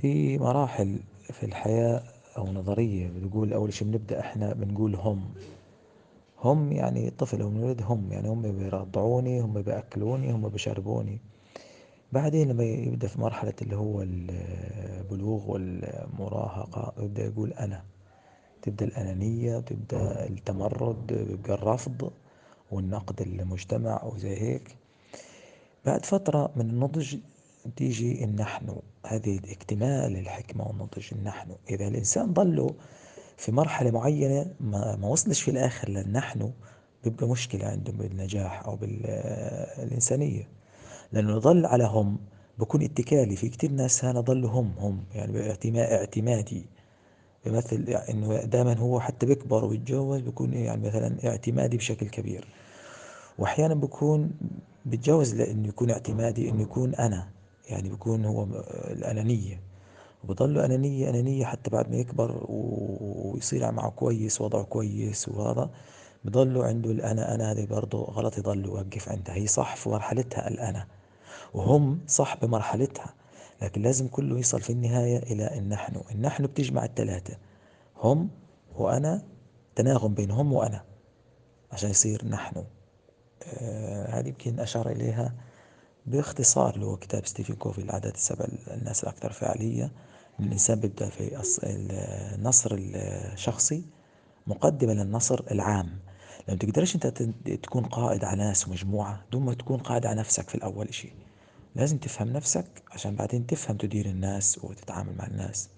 في مراحل في الحياة أو نظرية بتقول أول شي بنبدأ إحنا بنقول هم. هم يعني الطفل أو الولد هم يعني هم بيرضعوني هم بيأكلوني هم بيشربوني. بعدين لما يبدأ في مرحلة اللي هو البلوغ والمراهقة يبدأ يقول أنا. تبدأ الأنانية وتبدأ التمرد بيبقى الرفض والنقد المجتمع وزي هيك. بعد فترة من النضج تيجي النحن هذه اكتمال الحكمة والنضج النحن إذا الإنسان ضله في مرحلة معينة ما, ما وصلش في الآخر للنحن بيبقى مشكلة عنده بالنجاح أو بالإنسانية لأنه ظل على هم بكون اتكالي. في كتير ناس هنا ضلوا هم هم يعني اعتمادي. بيمثل يعني إنه دائما هو حتى بيكبر ويتجوز بيكون يعني مثلا اعتمادي بشكل كبير. واحيانا بكون بتجوز لأنه يكون اعتمادي إنه يكون أنا. يعني بيكون هو الأنانية. وبضله أنانية أنانية حتى بعد ما يكبر ويصير معه كويس وضعه كويس وهذا بضله عنده الأنا أنا هذه برضه غلط يضل يوقف عندها هي صح في مرحلتها الأنا وهم صح بمرحلتها لكن لازم كله يصل في النهاية إلى النحن. النحن بتجمع الثلاثة هم وأنا تناغم بين هم وأنا عشان يصير نحن. آه هذه يمكن أشار إليها باختصار اللي هو كتاب ستيفن كوفي العادات السبع الناس الأكثر فعالية. الإنسان بيبدأ في النصر الشخصي مقدمة للنصر العام. لما تقدرش أنت تكون قائد على ناس ومجموعة دون ما تكون قائد على نفسك في الأول شيء لازم تفهم نفسك عشان بعدين تفهم تدير الناس وتتعامل مع الناس.